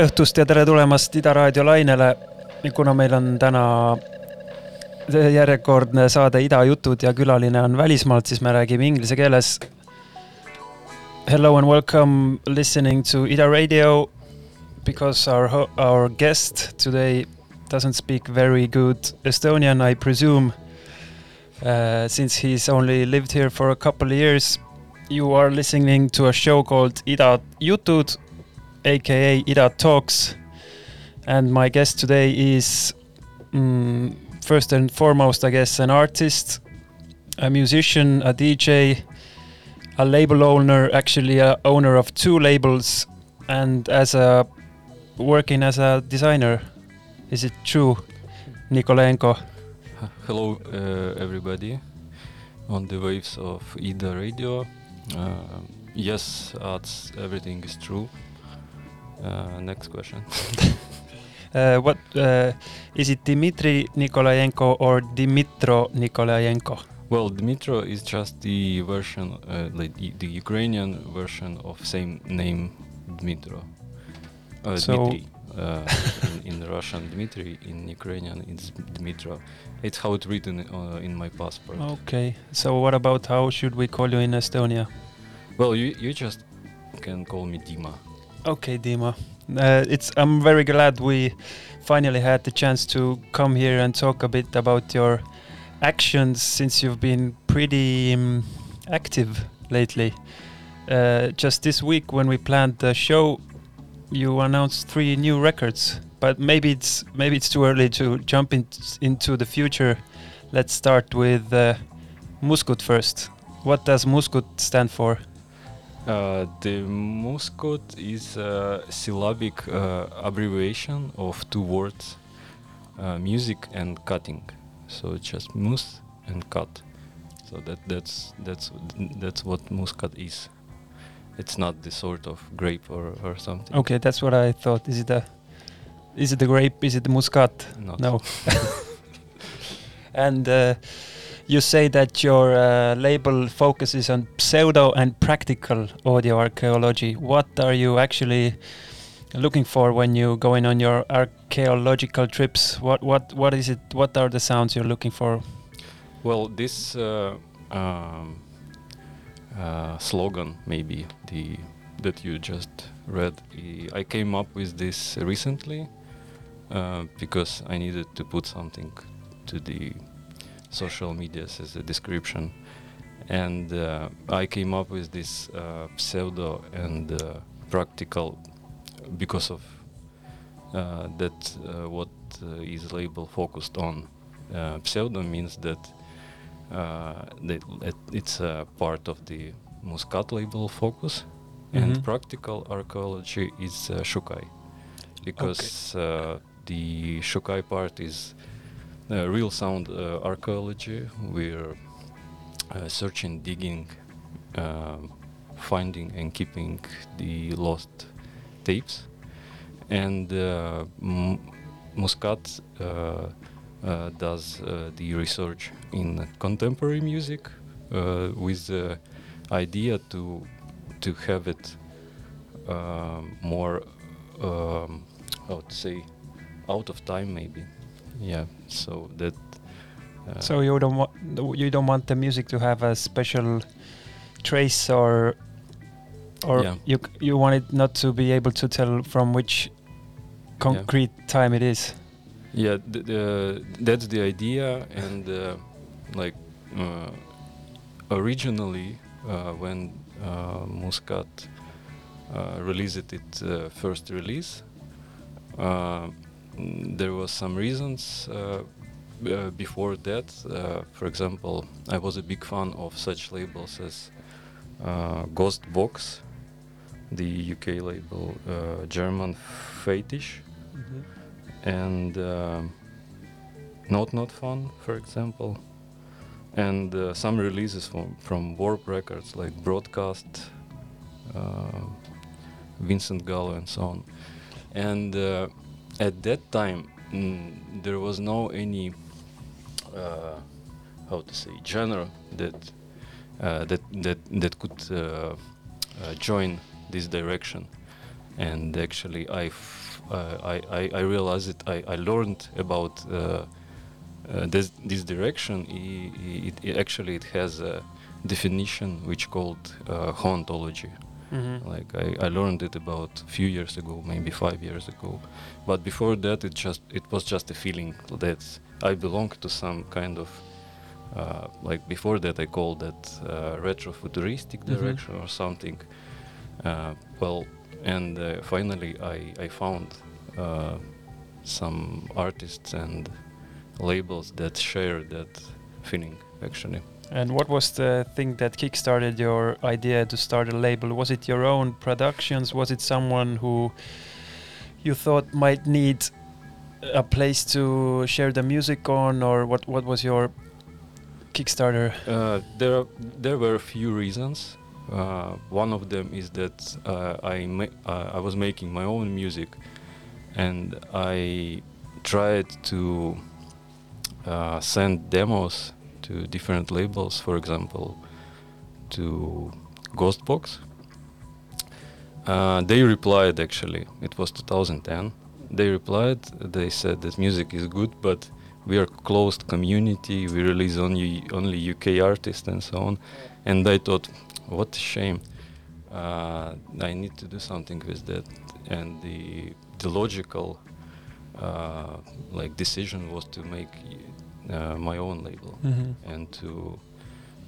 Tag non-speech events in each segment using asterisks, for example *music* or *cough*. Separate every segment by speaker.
Speaker 1: tere õhtust ja tere tulemast Ida raadio lainele. kuna meil on täna järjekordne saade Ida jutud ja külaline on välismaalt, siis me räägime inglise keeles. Hello and welcome listening to Ida radio because our our guest today doesn't speak very good Estonian, I presume. Uh, since he's only lived here for a couple years, you are listening to a show called Ida Jutud, aka Ida Talks. And my guest today is, mm, first and foremost, I guess, an artist, a musician, a DJ, a label owner, actually, a owner of two labels, and as a working as a designer. Is it true, Nikolayenko?
Speaker 2: Hello, uh, everybody, on the waves of Ida Radio. Uh, yes, that's everything is true. Uh, next question. *laughs*
Speaker 1: Uh, what uh, is it, Dmitry Nikolayenko or Dimitro Nikolayenko?
Speaker 2: Well, Dmitro is just the version, uh, like the, the Ukrainian version of same name, Dmitro. Uh,
Speaker 1: So-
Speaker 2: Dmitry. Uh, in, in Russian, Dmitry. In Ukrainian, it's Dmitro. It's how it's written uh, in my passport.
Speaker 1: Okay. So what about how should we call you in Estonia?
Speaker 2: Well, you you just can call me Dima.
Speaker 1: Okay, Dima. Uh, it's. I'm very glad we finally had the chance to come here and talk a bit about your actions since you've been pretty um, active lately. Uh, just this week, when we planned the show, you announced three new records. But maybe it's maybe it's too early to jump in, into the future. Let's start with uh, Muscut first. What does Muscut stand for?
Speaker 2: Uh, the Muscut is a syllabic uh, abbreviation of two words, uh, music and cutting. So it's just mus and cut. So that that's that's that's what Muscut is. It's not the sort of grape or, or something.
Speaker 1: Okay, that's what I thought. Is it a is it the grape? Is it the muscat?
Speaker 2: Not.
Speaker 1: No. *laughs* *laughs* and uh, you say that your uh, label focuses on pseudo and practical audio archaeology. What are you actually looking for when you going on your archaeological trips? What what what is it? What are the sounds you're looking for?
Speaker 2: Well, this uh, um, uh, slogan, maybe the that you just read, I- I came up with this recently uh, because I needed to put something to the social medias as a description, and uh, I came up with this uh, pseudo and uh, practical because of uh, that uh, what uh, is label focused on. Uh, pseudo means that uh, that it's a part of the Muscut label focus,
Speaker 1: Mhm.
Speaker 2: and practical archaeology is uh, Shukai, because uh, the Shukai part is real sound uh, archaeology. We're uh, searching, digging, um, finding, and keeping the lost tapes, and uh, Muscut. Uh, uh, does uh, the research in contemporary music uh, with the idea to to have it more um, how to say out of time maybe yeah so that uh,
Speaker 1: So you don't want you don't want the music to have a special trace or or
Speaker 2: Yeah.
Speaker 1: you you want it not to be able to tell from which concrete time it is.
Speaker 2: yeah th- the, that's the idea and uh, like uh, originally uh, when uh, Muscut uh, released its uh, first release there was some reasons uh, uh, before that uh, for example I was a big fan of such labels as uh, Ghost Box the UK label uh, German Fetish and um Not Not Fun, for example, and uh, some releases from from Warp Records like Broadcast, uh, Vincent Gallo, and so on. And uh, at that time, mm, there was no any uh, how to say genre that uh, that that that could uh, uh, join this direction. And actually, I uh, I, I I realized it. I, I learned about uh, this this direction. I- i- It, it actually it has a definition which called uh, hauntology. Like I, I learned it about a few years ago, maybe five years ago. But before that, it just it was just a feeling that I belong to some kind of uh, like before that I called that uh, retro-futuristic
Speaker 1: Mhm.
Speaker 2: direction or something. Uh, well, and uh, finally I I found uh, some artists and labels that share that feeling actually.
Speaker 1: And what was the thing that kickstarted your idea to start a label? Was it your own productions? Was it someone who you thought might need a place to share the music on, or what? What was your Kickstarter?
Speaker 2: Uh, there, there were a few reasons. Uh, one of them is that uh, I, uh, I was making my own music, and I tried to uh, send demos to different labels, for example, to Ghost Box. Uh, they replied actually, it was 2010. They replied, they said that music is good, but we are closed community, we release only, only UK artists and so on. And I thought, what a shame. Uh, I need to do something with that. And the, the logical uh, like decision was to make my own label
Speaker 1: Mhm.
Speaker 2: and to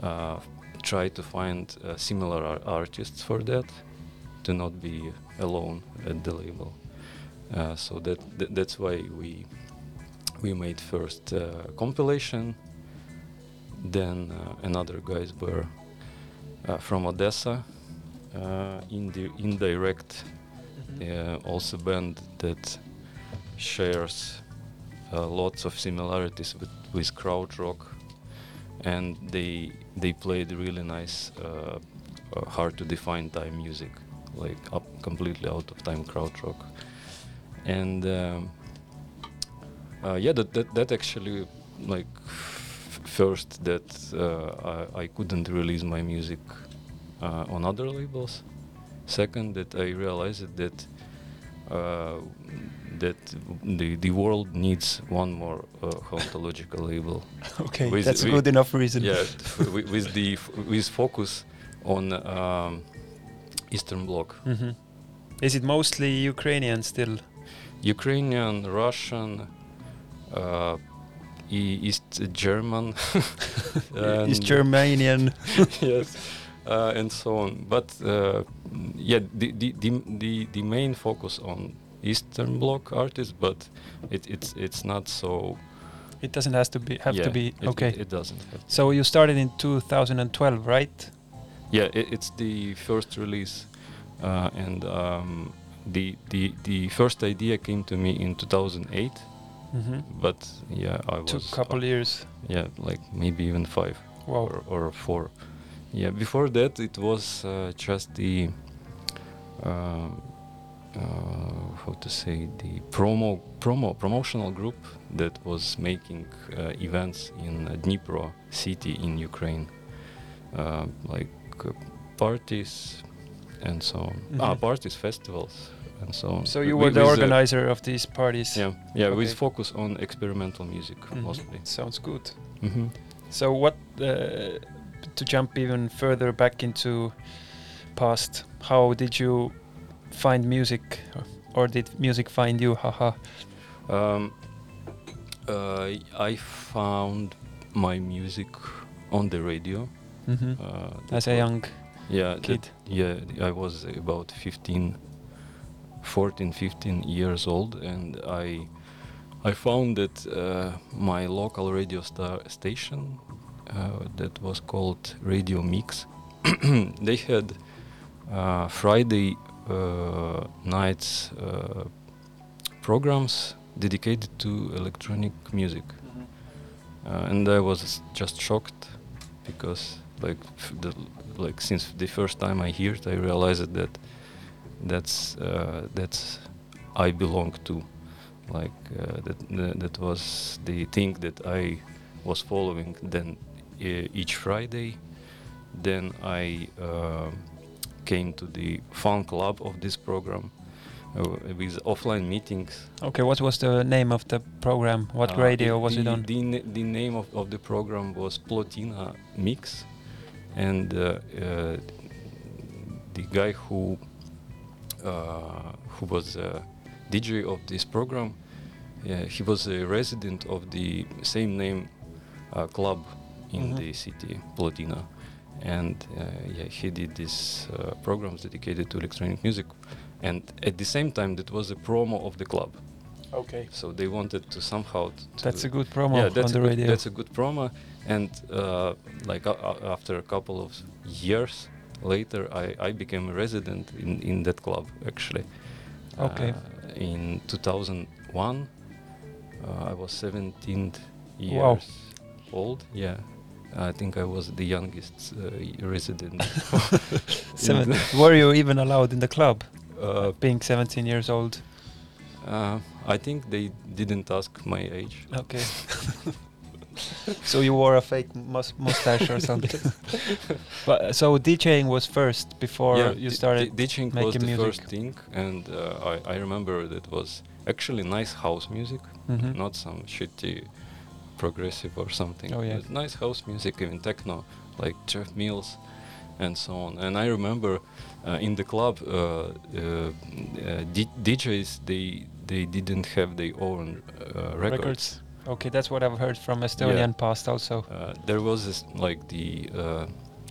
Speaker 2: uh, try to find uh, similar ar- artists for that, to not be alone at the label. Uh, so that, that that's why we we made first uh, compilation. Then uh, another guys were uh, from Odessa, uh, indi- indirect, uh, also band that shares uh, lots of similarities with, with krautrock, and they they played really nice uh, uh, hard to define time music like up completely out of time crowd rock, and um, uh, yeah that, that that actually like first that uh, I, I couldn't release my music uh, on other labels. Second that i realized that uh, that the the world needs one more uh, hauntological label *laughs*
Speaker 1: Okay,
Speaker 2: With-
Speaker 1: that's a
Speaker 2: with-
Speaker 1: good enough reason.
Speaker 2: yeah *laughs* f- wi- with the f- with focus on um, eastern bloc
Speaker 1: Mhm. Is it mostly Ukrainian still?
Speaker 2: ukrainian russian uh, east german *laughs*
Speaker 1: Is
Speaker 2: and-
Speaker 1: Germanian?
Speaker 2: yes, uh, and so on. But uh, yeah, the the the the main focus on Eastern Bloc artists, but it, it's it's not so.
Speaker 1: It doesn't has to be have
Speaker 2: yeah,
Speaker 1: to be
Speaker 2: it-
Speaker 1: okay.
Speaker 2: It, it doesn't. Have
Speaker 1: so you started in 2012, right?
Speaker 2: yeah, it, it's the first release, uh, and um, the the the first idea came to me in 2008.
Speaker 1: Mm-hmm.
Speaker 2: But yeah, I was
Speaker 1: Took a couple years.
Speaker 2: yeah, like maybe even five.
Speaker 1: Wow.
Speaker 2: or, or four. Yeah, before that it was uh, just the uh, uh, how to say the promo promo promotional group that was making uh, events in uh, Dnipro city in Ukraine, uh, like uh, parties and so on. Ah,
Speaker 1: Mhm.
Speaker 2: parties, festivals, and so on.
Speaker 1: So you were the
Speaker 2: uh,
Speaker 1: organizer of these parties.
Speaker 2: yeah, yeah, with focus on experimental music
Speaker 1: Mhm.
Speaker 2: mostly.
Speaker 1: Sounds good.
Speaker 2: hmm
Speaker 1: So what uh, to jump even further back into past? How did you find music, or, did music find you? Haha.
Speaker 2: Um, uh, I found my music on the radio.
Speaker 1: hmm
Speaker 2: Uh,
Speaker 1: As a young
Speaker 2: yeah,
Speaker 1: kid.
Speaker 2: yeah, I was about 15, 14, 15 years old, and I I found that uh, my local radio star station uh, that was called Radio Mix. *clears throat* they had uh, Friday uh, nights uh, programs dedicated to electronic music, uh, and I was just shocked because like f- the like since the first time I hear it, I realized that that's uh, that's I belong to, like uh, that that that was the thing that I was following. Then uh, each Friday, then I uh, came to the fun club of this program uh, with offline meetings.
Speaker 1: Okay, what was the name of the program? What
Speaker 2: Uh,
Speaker 1: radio was
Speaker 2: the,
Speaker 1: it on?
Speaker 2: The, the name of, of the program was Plotina Mix, and uh, uh, the guy who uh, who was uh, DJ of this program, he was a resident of the same name uh, club in
Speaker 1: Mhm.
Speaker 2: the city, Plotina, and uh, yeah, he did these uh, programs dedicated to electronic music, and at the same time, that was a promo of the club.
Speaker 1: Okay,
Speaker 2: So they wanted to somehow t- to
Speaker 1: that's a good promo
Speaker 2: yeah,
Speaker 1: on
Speaker 2: that's
Speaker 1: the
Speaker 2: a good. That's a good promo, and uh, like after a couple of years later, I, I became a resident in, in that club actually.
Speaker 1: Okay.
Speaker 2: Uh, in 2001, uh, I was 17 years
Speaker 1: Wow.
Speaker 2: old. Yeah. I think I was the youngest uh, resident. *laughs* *laughs*
Speaker 1: Seven. *laughs* Were you even allowed in the club,
Speaker 2: uh,
Speaker 1: being 17 years old?
Speaker 2: Uh, I think they didn't ask my age.
Speaker 1: Okay. so you wore a fake mus- mustache or something. but so DJing was first before you started.
Speaker 2: d- DJing was the
Speaker 1: music.
Speaker 2: first thing, and uh, I, I remember that was actually nice house music,
Speaker 1: Mhm.
Speaker 2: not some shitty progressive or something.
Speaker 1: Oh, yeah.
Speaker 2: but nice house music, even techno, like Jeff Mills, and so on. And I remember uh, in the club, uh, uh, uh, D- DJs they they didn't have their own uh, records.
Speaker 1: Okay, that's what I've heard from Estonian past also.
Speaker 2: Uh, there was this like the uh,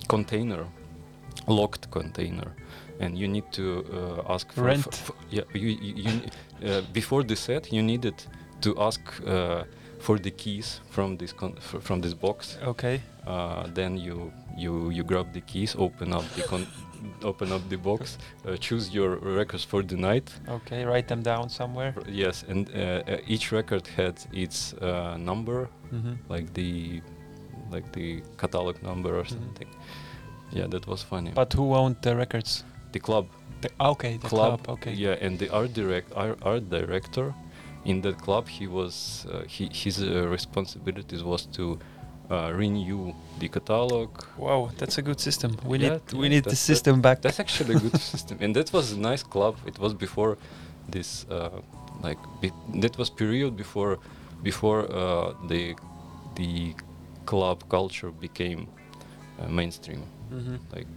Speaker 2: container, locked container, and you need to uh, ask for
Speaker 1: Rent.
Speaker 2: yeah, you, you, you uh, before the set you needed to ask uh, for the keys from this con- f- from this box.
Speaker 1: Okay.
Speaker 2: Uh, then you you you grab the keys, open up the con- *laughs* open up the box, uh, choose your records for the night.
Speaker 1: Okay, write them down somewhere.
Speaker 2: R- Yes, and uh, uh, each record had its uh, number
Speaker 1: Mm-hmm.
Speaker 2: like the like the catalog number or
Speaker 1: Mhm.
Speaker 2: something. Yeah, that was funny.
Speaker 1: But who owned the records?
Speaker 2: the club,
Speaker 1: The, okay, the club. Okay.
Speaker 2: Yeah, and the art direct art, art director in that club, he was uh, he his uh, responsibilities was to uh, renew the catalog.
Speaker 1: Wow, that's a good system. We
Speaker 2: Yeah,
Speaker 1: need we
Speaker 2: yeah,
Speaker 1: need the system back.
Speaker 2: That's actually a good *laughs* system, and that was a nice club. It was before this uh, like that was period before before uh, the the club culture became uh, mainstream.
Speaker 1: Mhm.
Speaker 2: Like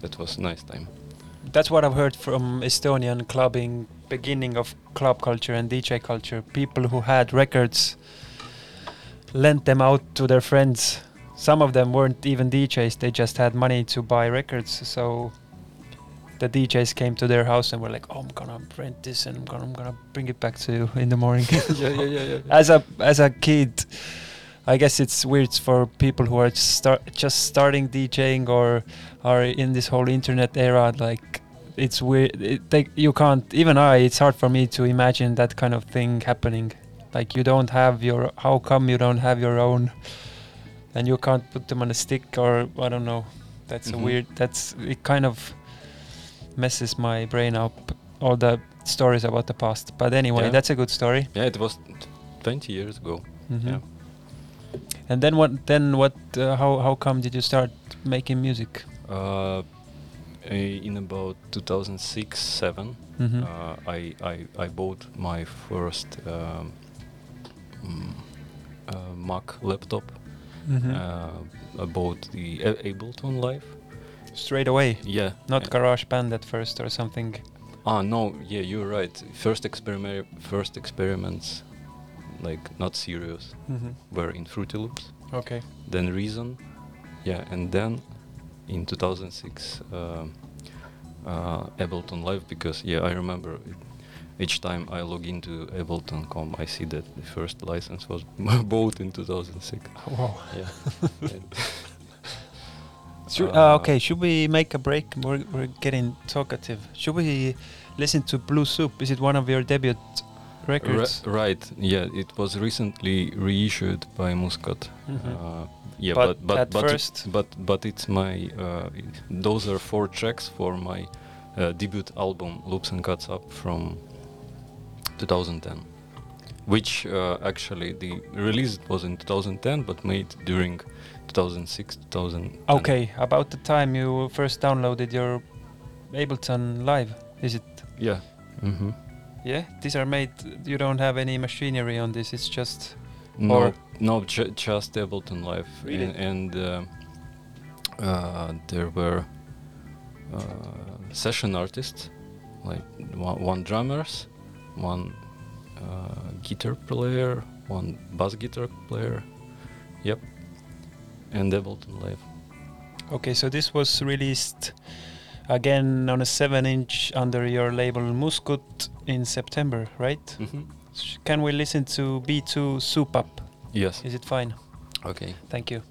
Speaker 2: that was a nice time.
Speaker 1: That's what I've heard from Estonian clubbing, beginning of club culture and DJ culture. People who had records lent them out to their friends. Some of them weren't even DJs, they just had money to buy records. So the DJs came to their house and were like, "Oh, I'm gonna rent this and I'm gonna, I'm gonna bring it back to you in the morning." *laughs*
Speaker 2: yeah, yeah, yeah, yeah.
Speaker 1: as a as a kid, I guess it's weird for people who are start just starting DJing or are in this whole internet era. Like it's weird. It, they, you can't even I. It's hard for me to imagine that kind of thing happening. Like you don't have your. How come you don't have your own? And you can't put them on a stick or I don't know. That's a
Speaker 2: Mhm.
Speaker 1: weird. That's it. Kind of messes my brain up. All the stories about the past. But anyway,
Speaker 2: Yeah.
Speaker 1: that's a good story.
Speaker 2: Yeah, it was 20 years ago.
Speaker 1: Mhm.
Speaker 2: Yeah.
Speaker 1: And then what? Then what? Uh, how how come did you start making music?
Speaker 2: Uh, in about 2006 7
Speaker 1: Mhm.
Speaker 2: uh, I, I I bought my first um, mm, uh, Mac laptop.
Speaker 1: Mhm.
Speaker 2: Uh, I bought the A- Ableton Live.
Speaker 1: Straight away,
Speaker 2: Yeah.
Speaker 1: not
Speaker 2: uh,
Speaker 1: Garage Band at first or something.
Speaker 2: Ah no, yeah, you're right. First experiment, first experiments, like not serious,
Speaker 1: Mhm.
Speaker 2: were in Fruity Loops.
Speaker 1: Okay.
Speaker 2: Then Reason, yeah, and then in 2006 um, uh, Ableton Live because yeah, I remember it, each time I log into Ableton.com, I see that the first license was *laughs* bought in 2006.
Speaker 1: Wow.
Speaker 2: Yeah. *laughs*
Speaker 1: Should,
Speaker 2: Uh,
Speaker 1: uh, okay, should we make a break? We're, we're getting talkative. Should we listen to Blue Soup? Is it one of your debut records?
Speaker 2: Ri- right, yeah, it was recently reissued by Muscut.
Speaker 1: Mhm.
Speaker 2: Uh, yeah,
Speaker 1: But
Speaker 2: but but but, but but it's my uh, those are four tracks for my uh, debut album Loops and Cuts Up from 2010, which uh, actually the release was in 2010 but made during 2006 2000.
Speaker 1: Okay, about the time you first downloaded your Ableton Live, is it?
Speaker 2: Yeah. hmm
Speaker 1: Yeah, these are made. You don't have any machinery on this. It's just
Speaker 2: No,
Speaker 1: Or-
Speaker 2: no, ju- just Ableton Live,
Speaker 1: Really?
Speaker 2: and, and uh, uh, there were uh, session artists, like one, one drummers, one uh, guitar player, one bass guitar player, yep, and Ableton Live.
Speaker 1: Okay, so this was released again on a 7 inch under your label Muscut in September, right?
Speaker 2: Mm-hmm.
Speaker 1: Can we listen to B2 Soup Up?
Speaker 2: Yes.
Speaker 1: Is it fine?
Speaker 2: Okay.
Speaker 1: Thank you.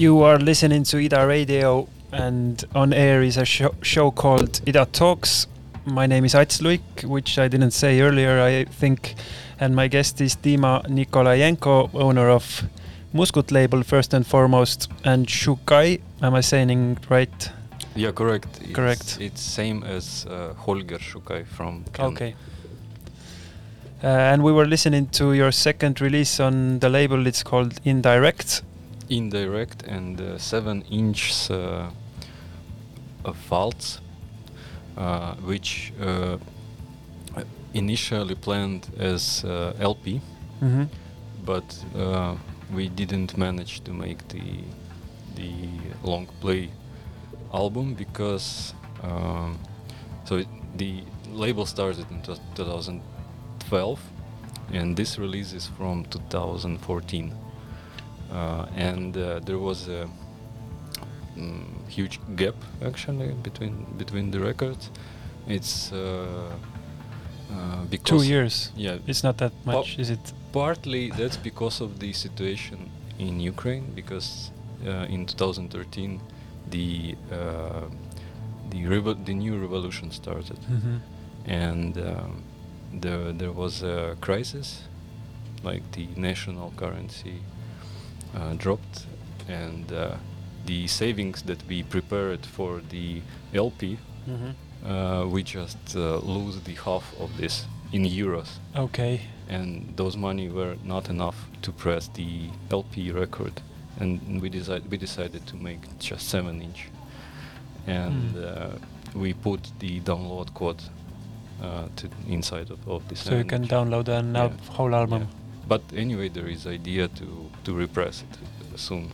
Speaker 1: You are listening to Ida Radio, and on air is a show, show called Ida Talks. My name is Ats Luik, which I didn't say earlier, I think, and my guest is Dima Nikolayenko, owner of Muskut label first and foremost, and Shukai. Am I saying right?
Speaker 2: Yeah, correct. It's,
Speaker 1: Correct.
Speaker 2: It's same as uh, Holger Shukai from Ken.
Speaker 1: Okay. Uh, and we were listening to your second release on the label. It's called Indirect.
Speaker 2: Indirect and uh, seven inch uh, of uh, which uh, initially planned as uh, LP,
Speaker 1: Mm-hmm.
Speaker 2: but uh, we didn't manage to make the the long play album because um, so it, the label started in t- 2012 and this release is from 2014 uh, and uh, there was a mm, huge gap actually between between the records it's uh, uh, because
Speaker 1: Two years.
Speaker 2: yeah
Speaker 1: It's not that much, is it?
Speaker 2: Partly that's because of the situation in Ukraine, because uh, in 2013 the uh, the revo- the new revolution started,
Speaker 1: Mm-hmm.
Speaker 2: and um, there there was a crisis, like the national currency uh, dropped, and uh, the savings that we prepared for the LP,
Speaker 1: Mm-hmm.
Speaker 2: uh, we just uh, lose the half of this in euros
Speaker 1: Okay.
Speaker 2: and those money were not enough to press the LP record, and we decided we decided to make just seven inch, and
Speaker 1: Hmm.
Speaker 2: uh, we put the download code uh, to inside of, of the
Speaker 1: So you can
Speaker 2: inch.
Speaker 1: download an
Speaker 2: Yeah.
Speaker 1: whole album.
Speaker 2: Yeah. But anyway, there is idea to to repress it soon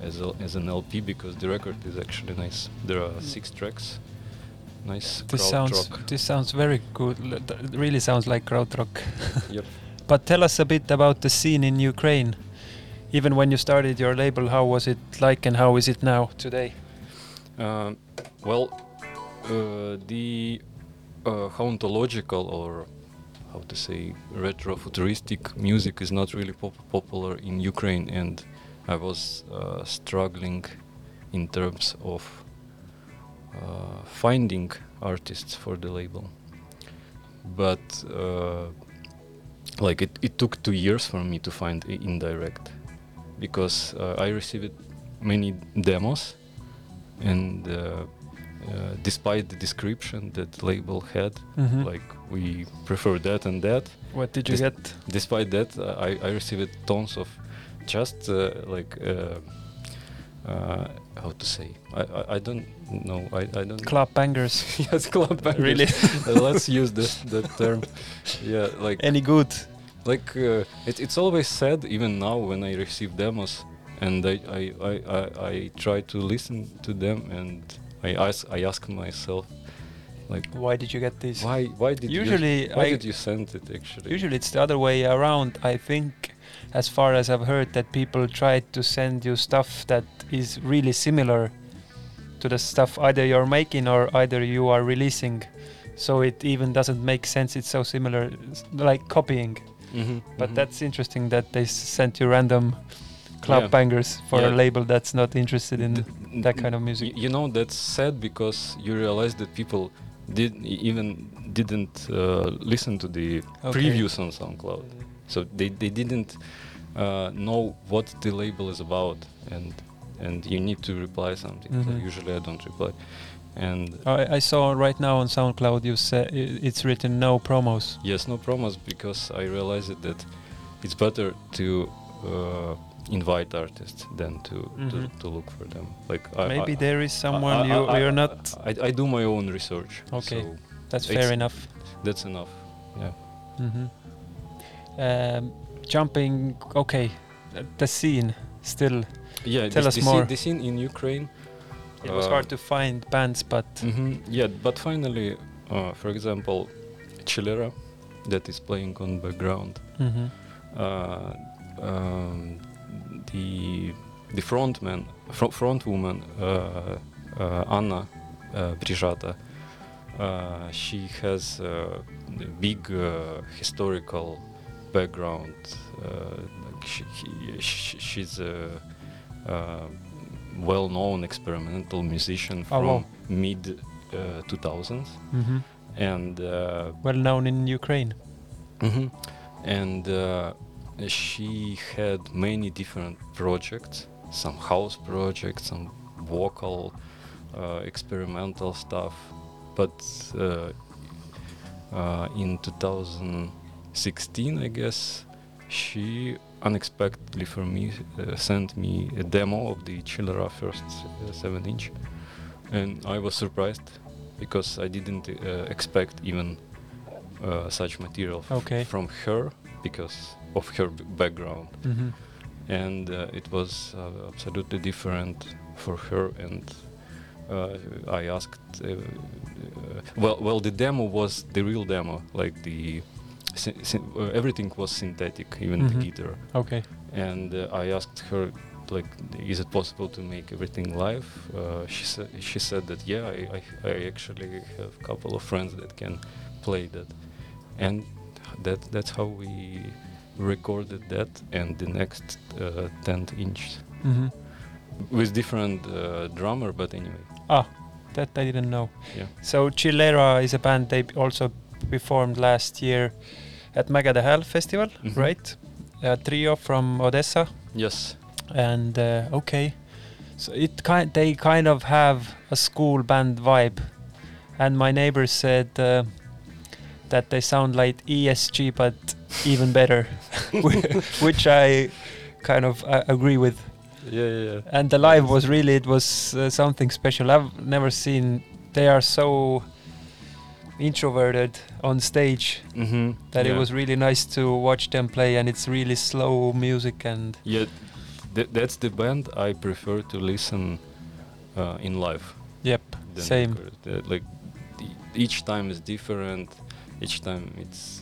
Speaker 2: as a, as an LP because the record is actually nice. There are six tracks, nice
Speaker 1: This
Speaker 2: crowd
Speaker 1: sounds
Speaker 2: rock.
Speaker 1: this sounds very good. It really sounds like krautrock. *laughs*
Speaker 2: Yep.
Speaker 1: But tell us a bit about the scene in Ukraine. Even when you started your label, how was it like and how is it now today?
Speaker 2: Um, well, uh, the uh, hauntological or how to say retro futuristic music is not really pop- popular in Ukraine, and I was uh, struggling in terms of uh, finding artists for the label. But uh, like it, it took two years for me to find indirect because uh, I received many demos and uh, despite the description that the label had
Speaker 1: Mhm.
Speaker 2: like we prefer that and that
Speaker 1: what did you
Speaker 2: this-
Speaker 1: get?
Speaker 2: despite that uh, I, I received tons of just uh, like uh, uh, how to say I, I, I don't know I, I don't
Speaker 1: Club bangers. *laughs*
Speaker 2: yes club *laughs* bangers.
Speaker 1: Really?
Speaker 2: Uh, let's use this that term *laughs* yeah like
Speaker 1: Any good?
Speaker 2: like uh, it, it's always sad even now when i receive demos and I, I, I, I, I try to listen to them and i ask i ask myself like
Speaker 1: Why did you get this?
Speaker 2: why why did
Speaker 1: Usually
Speaker 2: you why
Speaker 1: I-
Speaker 2: did you send it actually
Speaker 1: Usually it's the other way around. I think, as far as I've heard, that people try to send you stuff that is really similar to the stuff either you're making or either you are releasing. So it even doesn't make sense. It's so similar, like copying.
Speaker 2: Mhm,
Speaker 1: But
Speaker 2: mhm.
Speaker 1: that's interesting that they sent you random club
Speaker 2: Yeah.
Speaker 1: bangers for a label that's not interested in
Speaker 2: Th-
Speaker 1: that kind of music.
Speaker 2: You know that's sad because you realize that people did even didn't uh, listen to the
Speaker 1: Okay.
Speaker 2: previews on SoundCloud, so they they didn't uh, know what the label is about, and and you need to reply something. So
Speaker 1: Mhm.
Speaker 2: usually I don't reply, and
Speaker 1: I, I saw right now on SoundCloud you say i- it's written no promos.
Speaker 2: yes, no promos because I realized that it's better to. Uh, invite artists than to,
Speaker 1: Mhm.
Speaker 2: to to look for them like I,
Speaker 1: Maybe
Speaker 2: I,
Speaker 1: there is someone
Speaker 2: I-
Speaker 1: you you're not.
Speaker 2: I, I do my own research
Speaker 1: Okay.
Speaker 2: so
Speaker 1: That's fair enough.
Speaker 2: that's enough yeah
Speaker 1: hmm Um, jumping, okay, uh, the scene still.
Speaker 2: Yeah,
Speaker 1: Tell
Speaker 2: the,
Speaker 1: us
Speaker 2: the
Speaker 1: more.
Speaker 2: Scene, the scene in Ukraine.
Speaker 1: It was
Speaker 2: uh,
Speaker 1: hard to find bands, but
Speaker 2: mhm, Yeah, but finally, uh, for example, Chillera, that is playing on background.
Speaker 1: Mhm.
Speaker 2: Uh, um, the the frontman, fr- front woman, uh, uh, Anna uh, Brijata, uh, she has a big uh, historical background. Uh, like she, he, sh she's a uh, well-known experimental musician
Speaker 1: Oh,
Speaker 2: from
Speaker 1: wow.
Speaker 2: mid uh, 2000s,
Speaker 1: hmm
Speaker 2: and uh,
Speaker 1: Well known in Ukraine.
Speaker 2: Mhm. And uh, she had many different projects, some house projects, some vocal, uh, experimental stuff. But uh, uh, in 2016, I guess, she unexpectedly for me uh, sent me a demo of the Chillera first uh, 7 inch. And I was surprised because I didn't uh, expect even uh, such material
Speaker 1: Okay.
Speaker 2: from her because of her background.
Speaker 1: Hmm
Speaker 2: and uh, it was uh, absolutely different for her and uh, I asked uh, uh, well well the demo was the real demo like the uh, everything was synthetic even
Speaker 1: Mhm.
Speaker 2: the guitar.
Speaker 1: Okay.
Speaker 2: and uh, I asked her like is it possible to make everything live? Uh, she said she said that yeah I, I, I actually have a couple of friends that can play that. And that that's how we recorded that and the next uh, 10th inch
Speaker 1: hmm
Speaker 2: with different uh, drummer but anyway.
Speaker 1: Ah, that I didn't know.
Speaker 2: yeah.
Speaker 1: So Chillera is a band they also performed last year at Mägede Hääl Festival,
Speaker 2: Mhm.
Speaker 1: right? A trio from Odessa,
Speaker 2: yes.
Speaker 1: And uh, okay, so it kind they kind of have a school band vibe, and my neighbor said uh, that they sound like ESG but even better, *laughs* which I kind of uh, agree with.
Speaker 2: yeah yeah, yeah.
Speaker 1: And the live was really it was uh, something special. I've never seen. They are so introverted on stage
Speaker 2: mm-hmm.
Speaker 1: that
Speaker 2: yeah.
Speaker 1: it was really nice to watch them play, and it's really slow music and
Speaker 2: yeah th- that's the band I prefer to listen uh, in live
Speaker 1: yep, same.
Speaker 2: record. Uh, like each time is different. Each time it's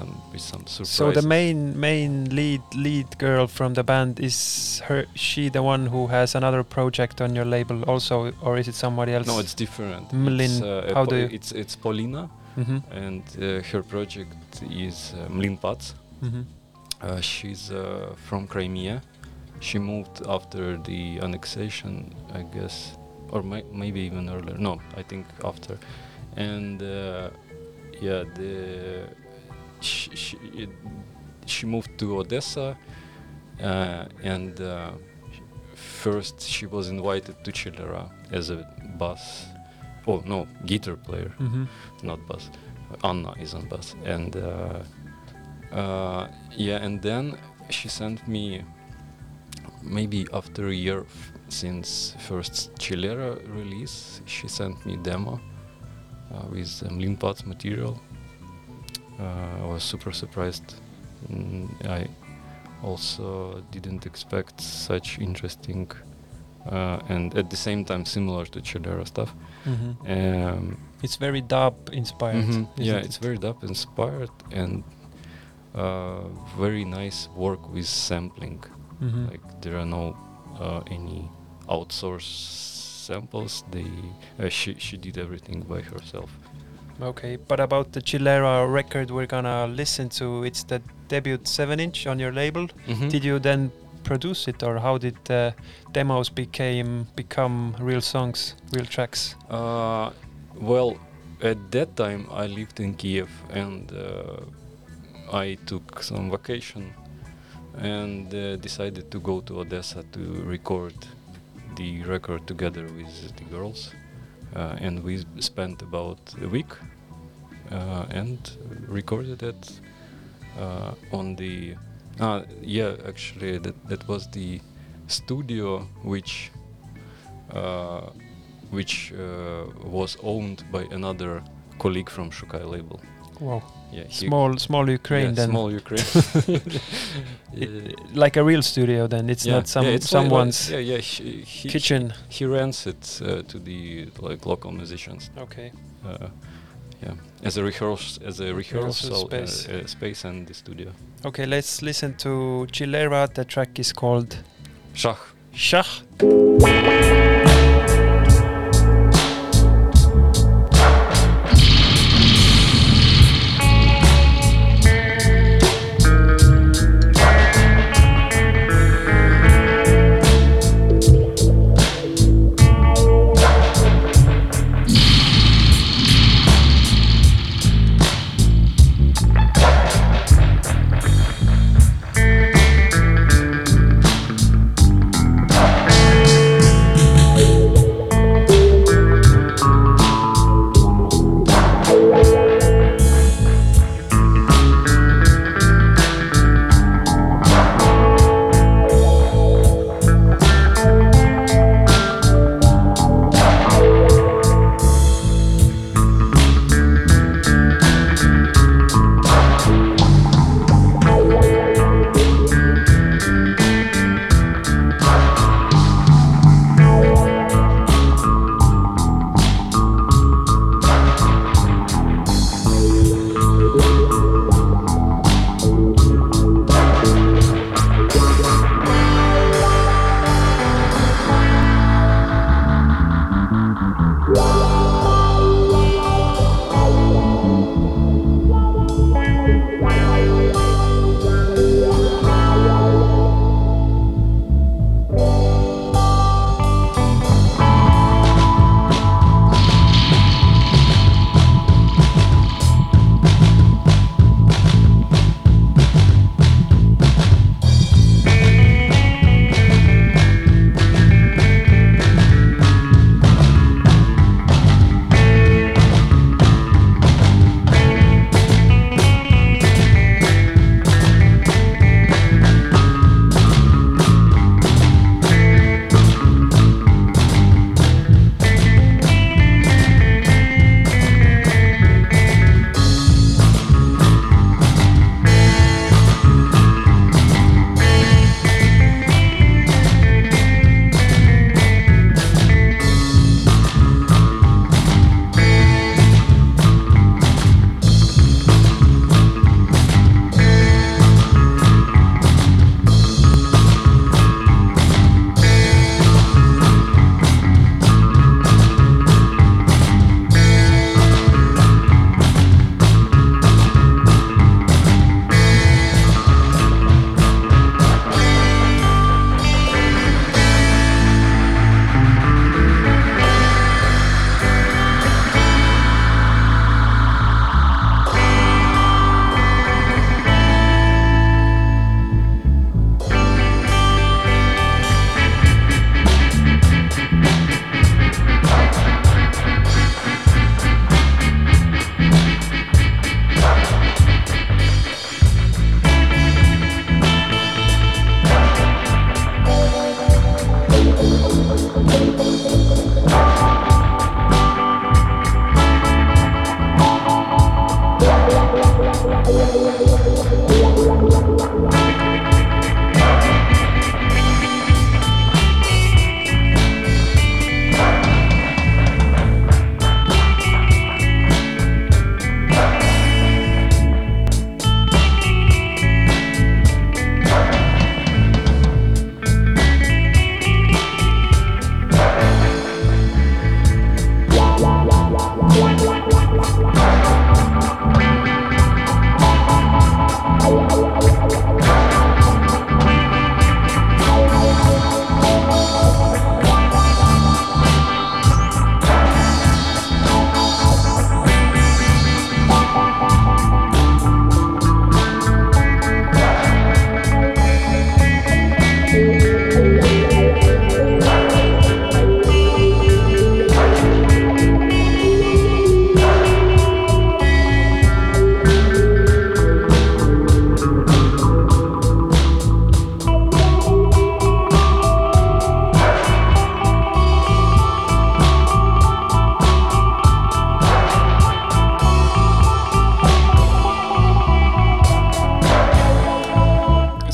Speaker 2: some with some surprises.
Speaker 1: So the main main lead lead girl from the band is her. She the one who has another project on your label also, or is it somebody else?
Speaker 2: no, it's different.
Speaker 1: Mlin,
Speaker 2: It's, uh,
Speaker 1: how do you-
Speaker 2: It's it's Paulina,
Speaker 1: hmm
Speaker 2: and uh, her project is uh, Mlin Pac.
Speaker 1: hmm
Speaker 2: Uh, she's uh, from Crimea. She moved after the annexation, I guess, or may- maybe even earlier. No, I think after. And uh, yeah, the she, she, it, she moved to Odessa, uh, and uh, first she was invited to Chillera as a bass. Oh no, guitar player
Speaker 1: hmm
Speaker 2: not bass. Anna is on bass, and uh, uh, yeah, and then she sent me maybe after a year f- since first Chillera release, she sent me demo uh, with um, material. Uh, I was super surprised. Mm, I also didn't expect such interesting uh, and at the same time similar to Chillera stuff.
Speaker 1: hmm
Speaker 2: Um,
Speaker 1: It's very dub inspired.
Speaker 2: Mhm. Yeah,
Speaker 1: it?
Speaker 2: it's very dub inspired and uh, very nice work with sampling.
Speaker 1: Mhm.
Speaker 2: Like there are no uh, any outsourced samples. They uh, she she did everything by herself.
Speaker 1: Okay, but about the Chillera record we're gonna listen to, it's the debut 7 inch on your label.
Speaker 2: Mhm.
Speaker 1: Did you then produce it or how did the demos became become real songs, real tracks?
Speaker 2: Uh, well, at that time I lived in Kiev and uh, I took some vacation and uh, decided to go to Odessa to record the record together with the girls. Uh, and we spent about a week and recorded it uh, on the. Uh, yeah, actually, that, that was the studio which uh, which uh, was owned by another colleague from Shukai label.
Speaker 1: Wow.
Speaker 2: Yeah,
Speaker 1: Small small Ukraine
Speaker 2: yeah,
Speaker 1: then.
Speaker 2: small Ukraine. *laughs* *laughs*
Speaker 1: It- like a real studio then. It's
Speaker 2: Yeah,
Speaker 1: not some
Speaker 2: yeah, it's like-
Speaker 1: someone's
Speaker 2: yeah, yeah. He, he,
Speaker 1: kitchen.
Speaker 2: He rents it uh, to the like local musicians.
Speaker 1: Okay.
Speaker 2: Uh, yeah, as a rehearsal, as a rehearsal
Speaker 1: space.
Speaker 2: Uh, uh, space and the studio.
Speaker 1: Okay, let's listen to Chillera. The track is called
Speaker 2: Shach.
Speaker 1: Shach.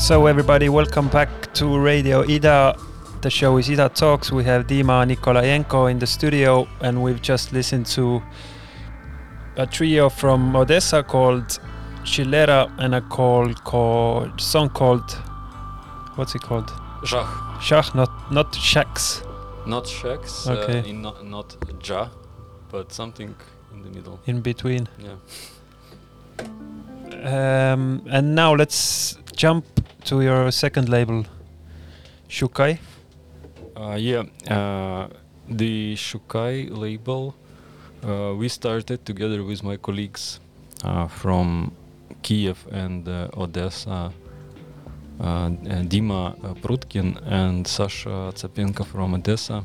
Speaker 1: So, everybody, welcome back to Radio Ida. The show is Ida Talks. We have Dima Nikolayenko in the studio, and we've just listened to a trio from Odessa called Chillera and a call called song called what's it called?
Speaker 2: Jach.
Speaker 1: Jach, not not Shax.
Speaker 2: Not Shaks.
Speaker 1: Uh, okay.
Speaker 2: Uh, in not, not Ja, but something in the middle.
Speaker 1: In between.
Speaker 2: Yeah.
Speaker 1: Um, and now let's jump to your second label, Shukai.
Speaker 2: Uh, yeah, uh, the Shukai label, uh, we started together with my colleagues uh, from Kiev and uh, Odessa, uh, Dima Prutkin and Sasha Tsapenko from Odessa.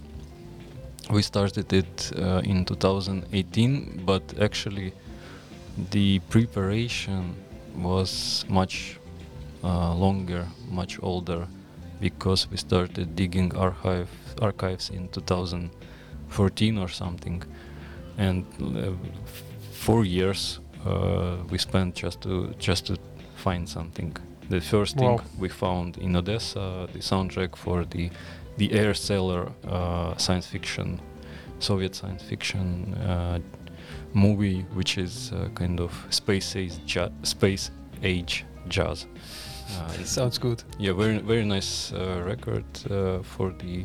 Speaker 2: We started it in 2018, but actually the preparation was much uh, longer, much older because we started digging archive archives in 2014 or something, and uh, four years uh, we spent just to just to find something. The first
Speaker 1: Wow.
Speaker 2: thing we found in Odessa, the soundtrack for the the Air Sailor uh, science fiction, Soviet science fiction uh, movie, which is uh, kind of space age ja- space age jazz. Uh, it's *laughs*
Speaker 1: Sounds good.
Speaker 2: yeah, very very nice uh, record uh, for the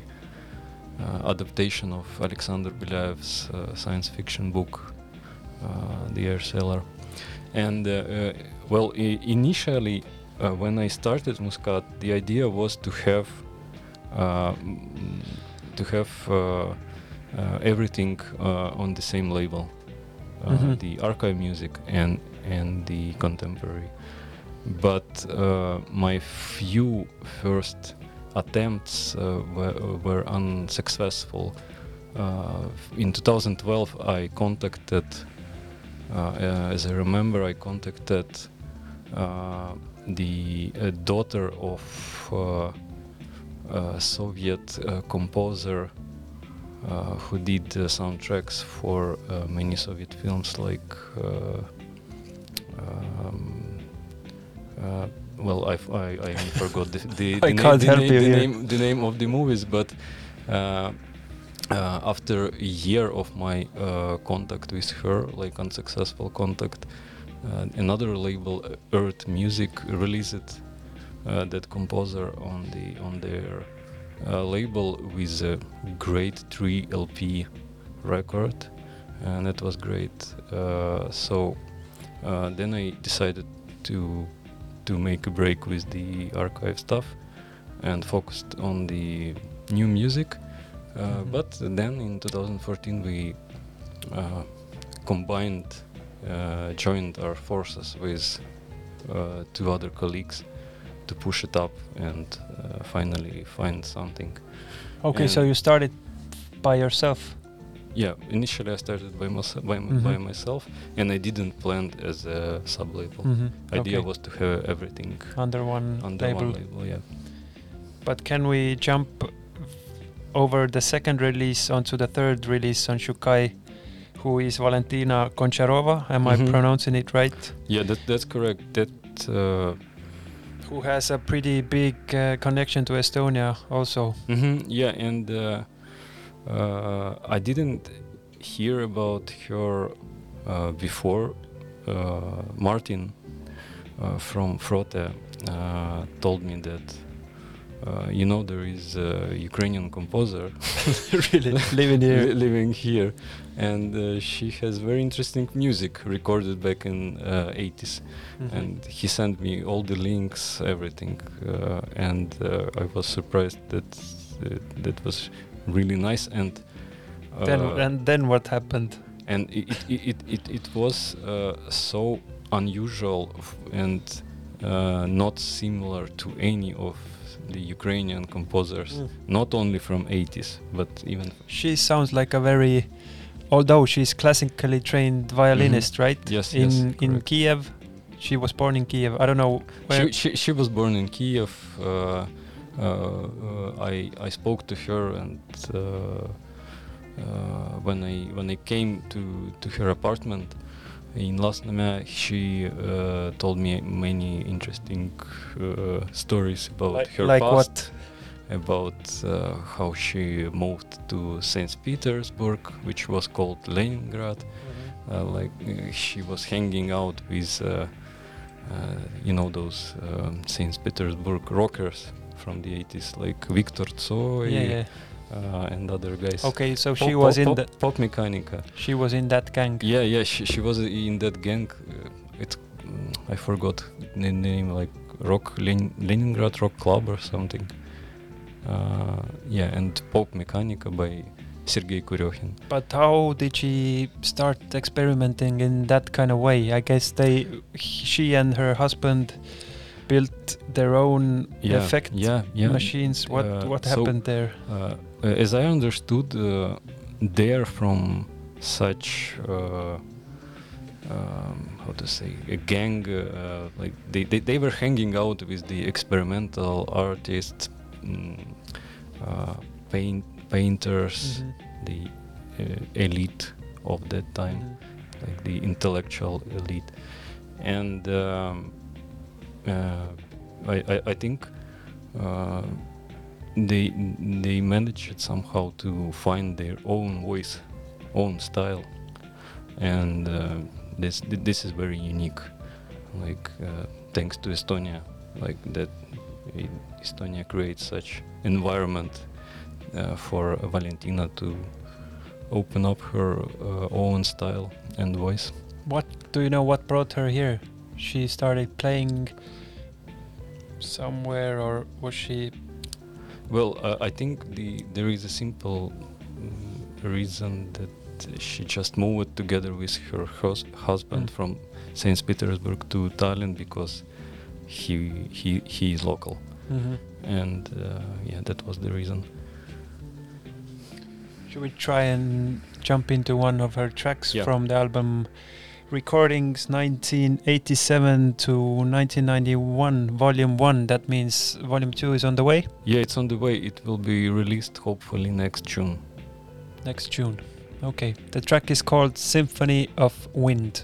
Speaker 2: uh, adaptation of Alexander Belyaev's uh, science fiction book, uh, The Air Sailor. And uh, uh, well, I- initially uh, when I started Muscut, the idea was to have to have uh, uh, everything uh, on the same label, uh,
Speaker 1: Mhm.
Speaker 2: the archive music and and the contemporary but uh, my few first attempts uh, were, were unsuccessful. Uh, in 2012, I contacted, uh, uh, as I remember, I contacted uh, the daughter of Soviet composer who did soundtracks for many Soviet films like. Um, uh, well, I, f- I, I *laughs* forgot the, the, the, name,
Speaker 1: can't
Speaker 2: the, name, the, name, the name of the movies, but uh, uh, after a year of my uh, contact with her, like unsuccessful contact, uh, another label, uh, Earth Music, released uh, that composer on the on their uh, label with a great 3 LP record, and it was great. Uh, so uh, then I decided to to make a break with the archive stuff and focused on the new music. Uh,
Speaker 1: Mhm.
Speaker 2: But then in 2014 we uh, combined, uh, joined our forces with uh, two other colleagues to push it up and uh, finally find something.
Speaker 1: Okay, so you started by yourself.
Speaker 2: Yeah, initially I started by, myself, by, m-
Speaker 1: Mhm.
Speaker 2: by myself, and I didn't plan as a sub label.
Speaker 1: Mhm,
Speaker 2: Idea
Speaker 1: okay.
Speaker 2: was to have everything
Speaker 1: under one
Speaker 2: under
Speaker 1: label.
Speaker 2: one label. Yeah.
Speaker 1: But can we jump over the second release onto the third release on Shukai, who is Valentina Goncharova? Am I
Speaker 2: Mhm.
Speaker 1: pronouncing it right?
Speaker 2: Yeah, that that's correct. That uh,
Speaker 1: Who has a pretty big uh, connection to Estonia also.
Speaker 2: mhm, yeah, and uh, uh, I didn't hear about her uh, before. Uh, Martin uh, from Frotee uh, told me that. Uh, you know there is a Ukrainian composer *laughs* *laughs*
Speaker 1: really living
Speaker 2: li-
Speaker 1: here.
Speaker 2: living here, and uh, she has very interesting music recorded back in uh, 80s.
Speaker 1: Mhm.
Speaker 2: and he sent me all the links, everything, uh, and uh, I was surprised that uh, that was really nice and. Uh,
Speaker 1: then and then what happened?
Speaker 2: and it it, it, it, it was uh, so unusual and uh, not similar to any of the Ukrainian composers,
Speaker 1: Mm.
Speaker 2: not only from 80s, but even
Speaker 1: She sounds like a very, although she's classically trained violinist, right?
Speaker 2: Mm-hmm. Yes,
Speaker 1: In
Speaker 2: yes,
Speaker 1: in. Kiev, she was born in Kiev. I don't know.
Speaker 2: She, she, she was born in Kiev. Uh, I I spoke to her and uh, uh, when I when I came to to her apartment, in Lasnamäe, she uh, told me many interesting uh, stories about
Speaker 1: Like,
Speaker 2: her
Speaker 1: like
Speaker 2: past,
Speaker 1: what?
Speaker 2: about uh, how she moved to Saint Petersburg, which was called Leningrad. Uh, like uh, she was hanging out with, uh, uh, you know, those um, Saint Petersburg rockers from the 80s, like Viktor Tsoi
Speaker 1: Yeah, yeah.
Speaker 2: uh, and other guys.
Speaker 1: Okay, so
Speaker 2: Pop-
Speaker 1: she was
Speaker 2: pop-
Speaker 1: in the
Speaker 2: pop mechanica.
Speaker 1: she was in that gang.
Speaker 2: Yeah, yeah, she, she was in that gang. Uh, it's mm, I forgot the name, like Rock Len- Leningrad Rock Club or something. Uh, yeah, and Pop Mechanica by Sergei Kuryokhin.
Speaker 1: But how did she start experimenting in that kind of way? I guess they, she and her husband, built their own
Speaker 2: Yeah,
Speaker 1: effect
Speaker 2: yeah, yeah.
Speaker 1: machines. What
Speaker 2: Uh,
Speaker 1: what
Speaker 2: so-
Speaker 1: happened there?
Speaker 2: Uh, as I understood, uh, they're from such uh, um, how to say a gang. Uh, like they, they they were hanging out with the experimental artists, mm, uh, paint painters,
Speaker 1: Mhm.
Speaker 2: the uh, elite of that time
Speaker 1: Mhm.
Speaker 2: like the intellectual elite. And um, uh, I, I, I think uh, they they managed somehow to find their own voice, own style, and uh, this this is very unique. Like uh, thanks to Estonia, like that i- Estonia creates such environment uh, for Valentina to open up her uh, own style and voice.
Speaker 1: What do you know? What brought her here? She started playing somewhere, or was she?
Speaker 2: Well, uh, I think the there is a simple mm, reason that she just moved together with her hus- husband
Speaker 1: Mm.
Speaker 2: from Saint Petersburg to Tallinn because he he he is local,
Speaker 1: Mhm.
Speaker 2: and uh, yeah, that was the reason.
Speaker 1: Should we try and jump into one of her tracks
Speaker 2: Yeah.
Speaker 1: from the album Recordings 1987 to 1991, Volume 1? That means Volume 2 is on the way
Speaker 2: Yeah, it's on the way. It will be released hopefully next June.
Speaker 1: next June. Okay, the track is called Symphony of Wind.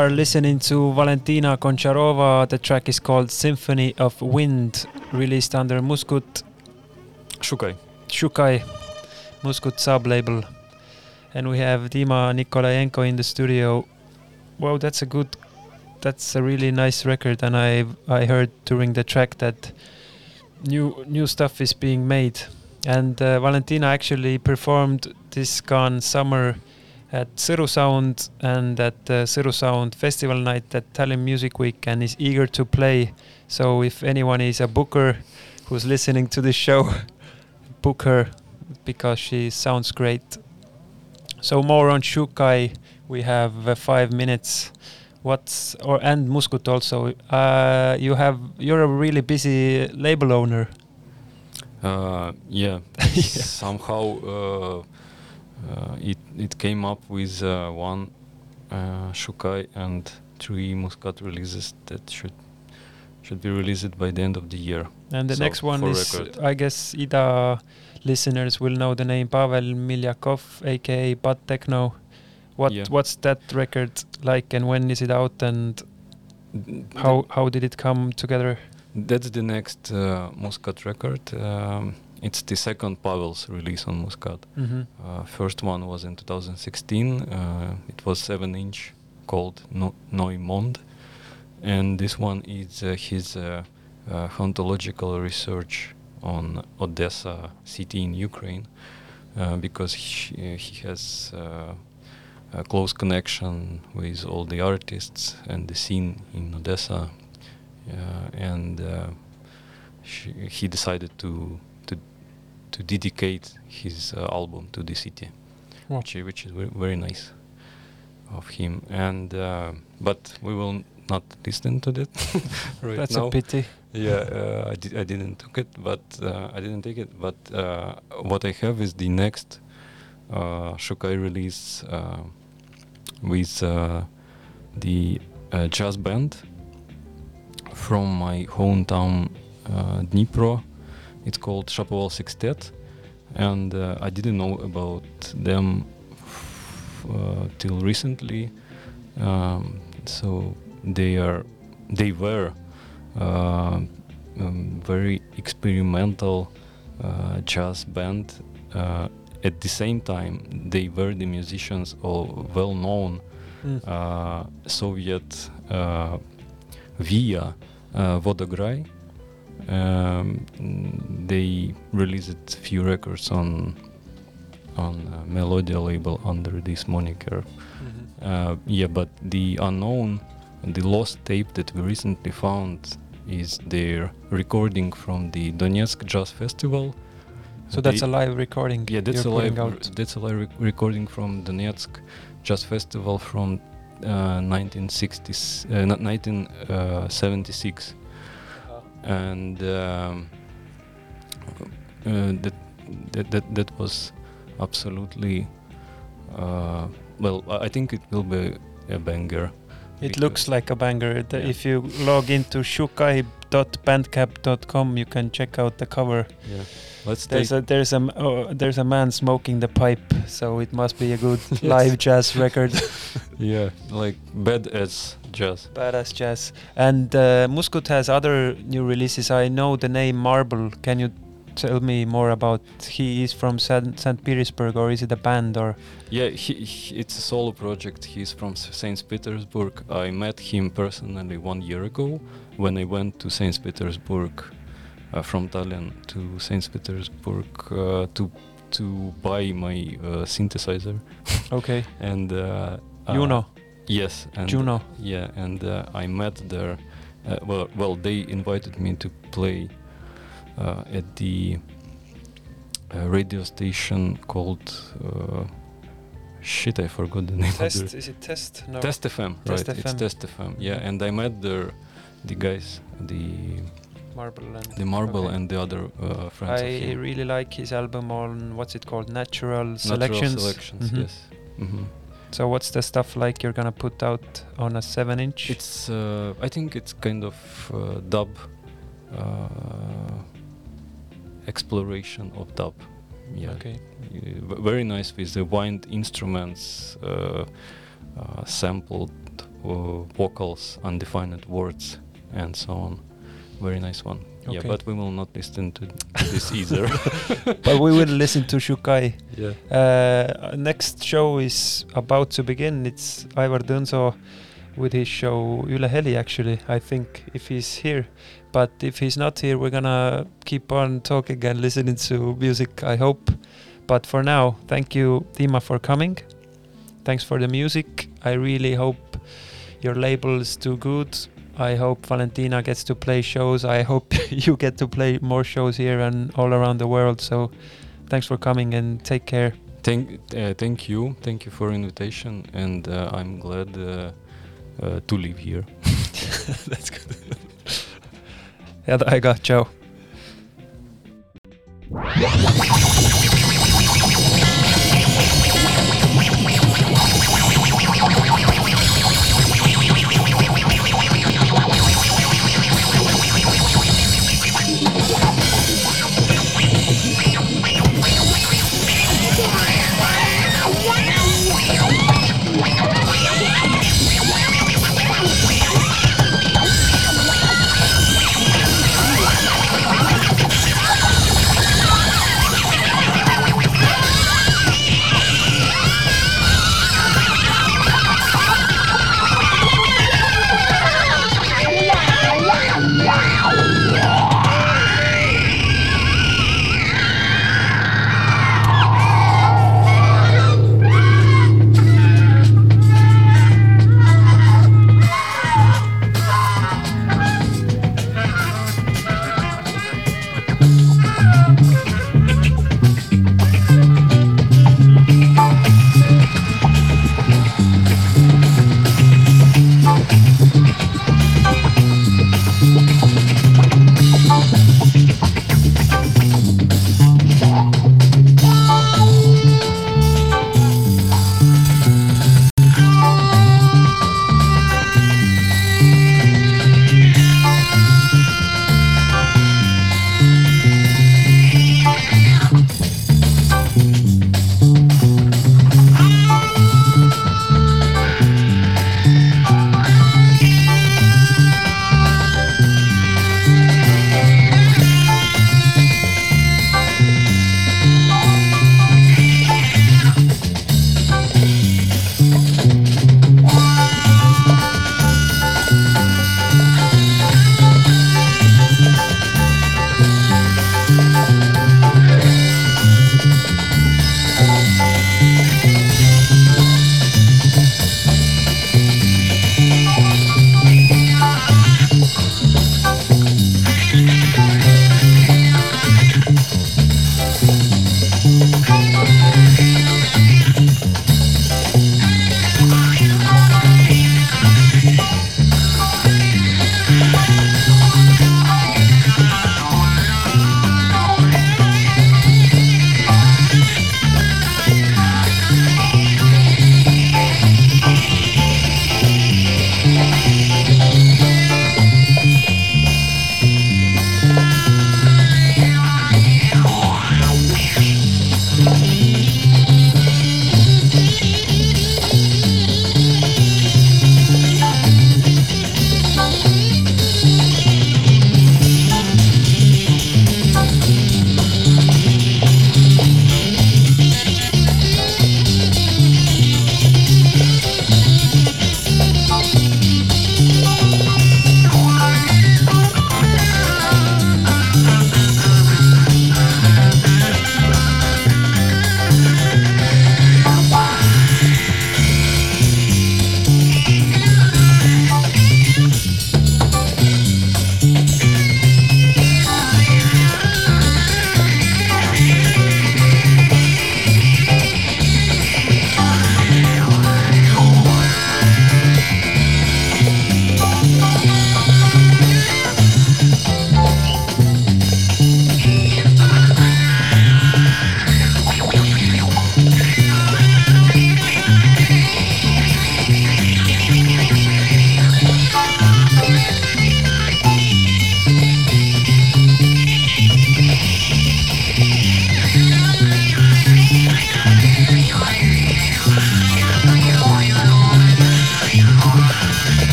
Speaker 1: Are listening to Valentina Goncharova. The track is called Symphony of Wind, released under Muskut
Speaker 2: Shukai.
Speaker 1: Shukai, Muskut sub label. And we have Dima Nikolayenko in the studio. Wow, that's a good, that's a really nice record. And I I heard during the track that new new stuff is being made. And uh, Valentina actually performed this gone summer at Sõru Sound and at the Sõru Sound Festival Night at Tallinn Music Week and is eager to play. So if anyone is a booker who's listening to this show, *laughs* book her because she sounds great. So more on Shukai. We have uh, five minutes. What's or and Muscut also. Uh, you have you're a really busy label owner.
Speaker 2: Uh, yeah, *laughs* somehow uh, uh, it it came up with uh, one uh, Shukai and three Muscut releases that should should be released by the end of the year.
Speaker 1: And the
Speaker 2: So,
Speaker 1: next one is,
Speaker 2: record.
Speaker 1: I guess, Ida listeners will know the name Pavel Milyakov, aka Buttechno. What
Speaker 2: Yeah.
Speaker 1: what's that record like, and when is it out, and how how did it come together?
Speaker 2: That's the next uh, Muscut record. Um, it's the second Pavel's release on Muscut.
Speaker 1: Mm-hmm.
Speaker 2: Uh, first one was in 2016. Uh, it was seven inch, called no- Neumond, and this one is uh, his uh, uh, hauntological research on Odessa city in Ukraine, uh, because he, he has uh, a close connection with all the artists and the scene in Odessa, uh, and uh, she, he decided to to dedicate his uh, album to the city,
Speaker 1: Wow.
Speaker 2: which, which is very, very nice of him. And uh, but we will not listen to that *laughs* right
Speaker 1: That's
Speaker 2: now.
Speaker 1: a pity.
Speaker 2: Yeah, uh, I, di- I didn't took it, but uh, I didn't take it. But uh, what I have is the next uh, Shukai release uh, with uh, the uh, jazz band from my hometown uh, Dnipro. It's called Shapoval Sextet, and uh, I didn't know about them f- uh, till recently. Um, so they are, they were uh, um, very experimental uh, jazz band. Uh, at the same time, they were the musicians of well-known
Speaker 1: Mm.
Speaker 2: uh, Soviet uh, via uh, Vodograi. Um, they released a few records on on uh, Melodiya label under this moniker.
Speaker 1: Mm-hmm.
Speaker 2: Uh, yeah, but the unknown, the lost tape that we recently found is their recording from the Donetsk Jazz Festival.
Speaker 1: So that's
Speaker 2: They-
Speaker 1: a live recording.
Speaker 2: yeah, that's a live. That's a live rec- recording from Donetsk Jazz Festival from uh, 1960s, uh, not 1976, and um, uh, that, that that that was absolutely uh, well. I think it will be a banger.
Speaker 1: It looks like a banger.
Speaker 2: Yeah.
Speaker 1: If you log into shukai.bandcamp.com, you can check out the cover.
Speaker 2: Yeah, let's
Speaker 1: There's
Speaker 2: take.
Speaker 1: a there's a m- oh, there's a man smoking the pipe, so it must be a good *laughs*
Speaker 2: Yes.
Speaker 1: live jazz record, *laughs*
Speaker 2: yeah, like bad as jazz.
Speaker 1: badass jazz. And uh, Muscut has other new releases. I know the name Marble. Can you tell me more about? He is from San, St. Petersburg, or is it a band? Or
Speaker 2: Yeah, he, he, it's a solo project. He's from Saint Petersburg. I met him personally one year ago when I went to Saint Petersburg uh, from Tallinn to Saint Petersburg uh, to to buy my uh, synthesizer *laughs*
Speaker 1: okay,
Speaker 2: and uh,
Speaker 1: Juno,
Speaker 2: uh, Yes, and
Speaker 1: Juno.
Speaker 2: Yeah, and uh, I met there. Uh, well, well, they invited me to play uh, at the uh, radio station called. Uh, shit, I forgot the name.
Speaker 1: Test.
Speaker 2: Of
Speaker 1: Is it Test? No.
Speaker 2: Test FM,
Speaker 1: Test
Speaker 2: right? It's
Speaker 1: FM.
Speaker 2: Test FM. Yeah, and I met there the guys, the
Speaker 1: Marble and
Speaker 2: the Marble
Speaker 1: okay.
Speaker 2: and the other uh, friends.
Speaker 1: I really like his album on what's it called? Natural selections.
Speaker 2: Natural
Speaker 1: Selections.
Speaker 2: selections.
Speaker 1: Mhm.
Speaker 2: Yes. hmm
Speaker 1: So what's the stuff like you're gonna put out on a seven inch?
Speaker 2: It's uh, I think it's kind of uh, dub uh, exploration of dub. Yeah,
Speaker 1: okay.
Speaker 2: very nice with the wind instruments uh, uh, sampled uh, vocals, undefined words, and so on. Very nice one. Yeah, but we will not listen to this either. *laughs* *laughs*
Speaker 1: but we will listen to Shukai.
Speaker 2: yeah.
Speaker 1: Uh, next show is about to begin. It's Ivar Dunzo with his show Üle Heli, actually, I think, if he's here. But if he's not here, we're gonna keep on talking and listening to music, I hope. But for now, thank you, Dima, for coming. Thanks for the music. I really hope your labels do good. I hope Valentina gets to play shows. I hope *laughs* you get to play more shows here and all around the world. So thanks for coming and take care.
Speaker 2: Thank, uh, thank you, thank you for invitation, and uh, I'm glad uh, uh, to live here. *laughs* *laughs*
Speaker 1: That's good. yeah, I got Joe.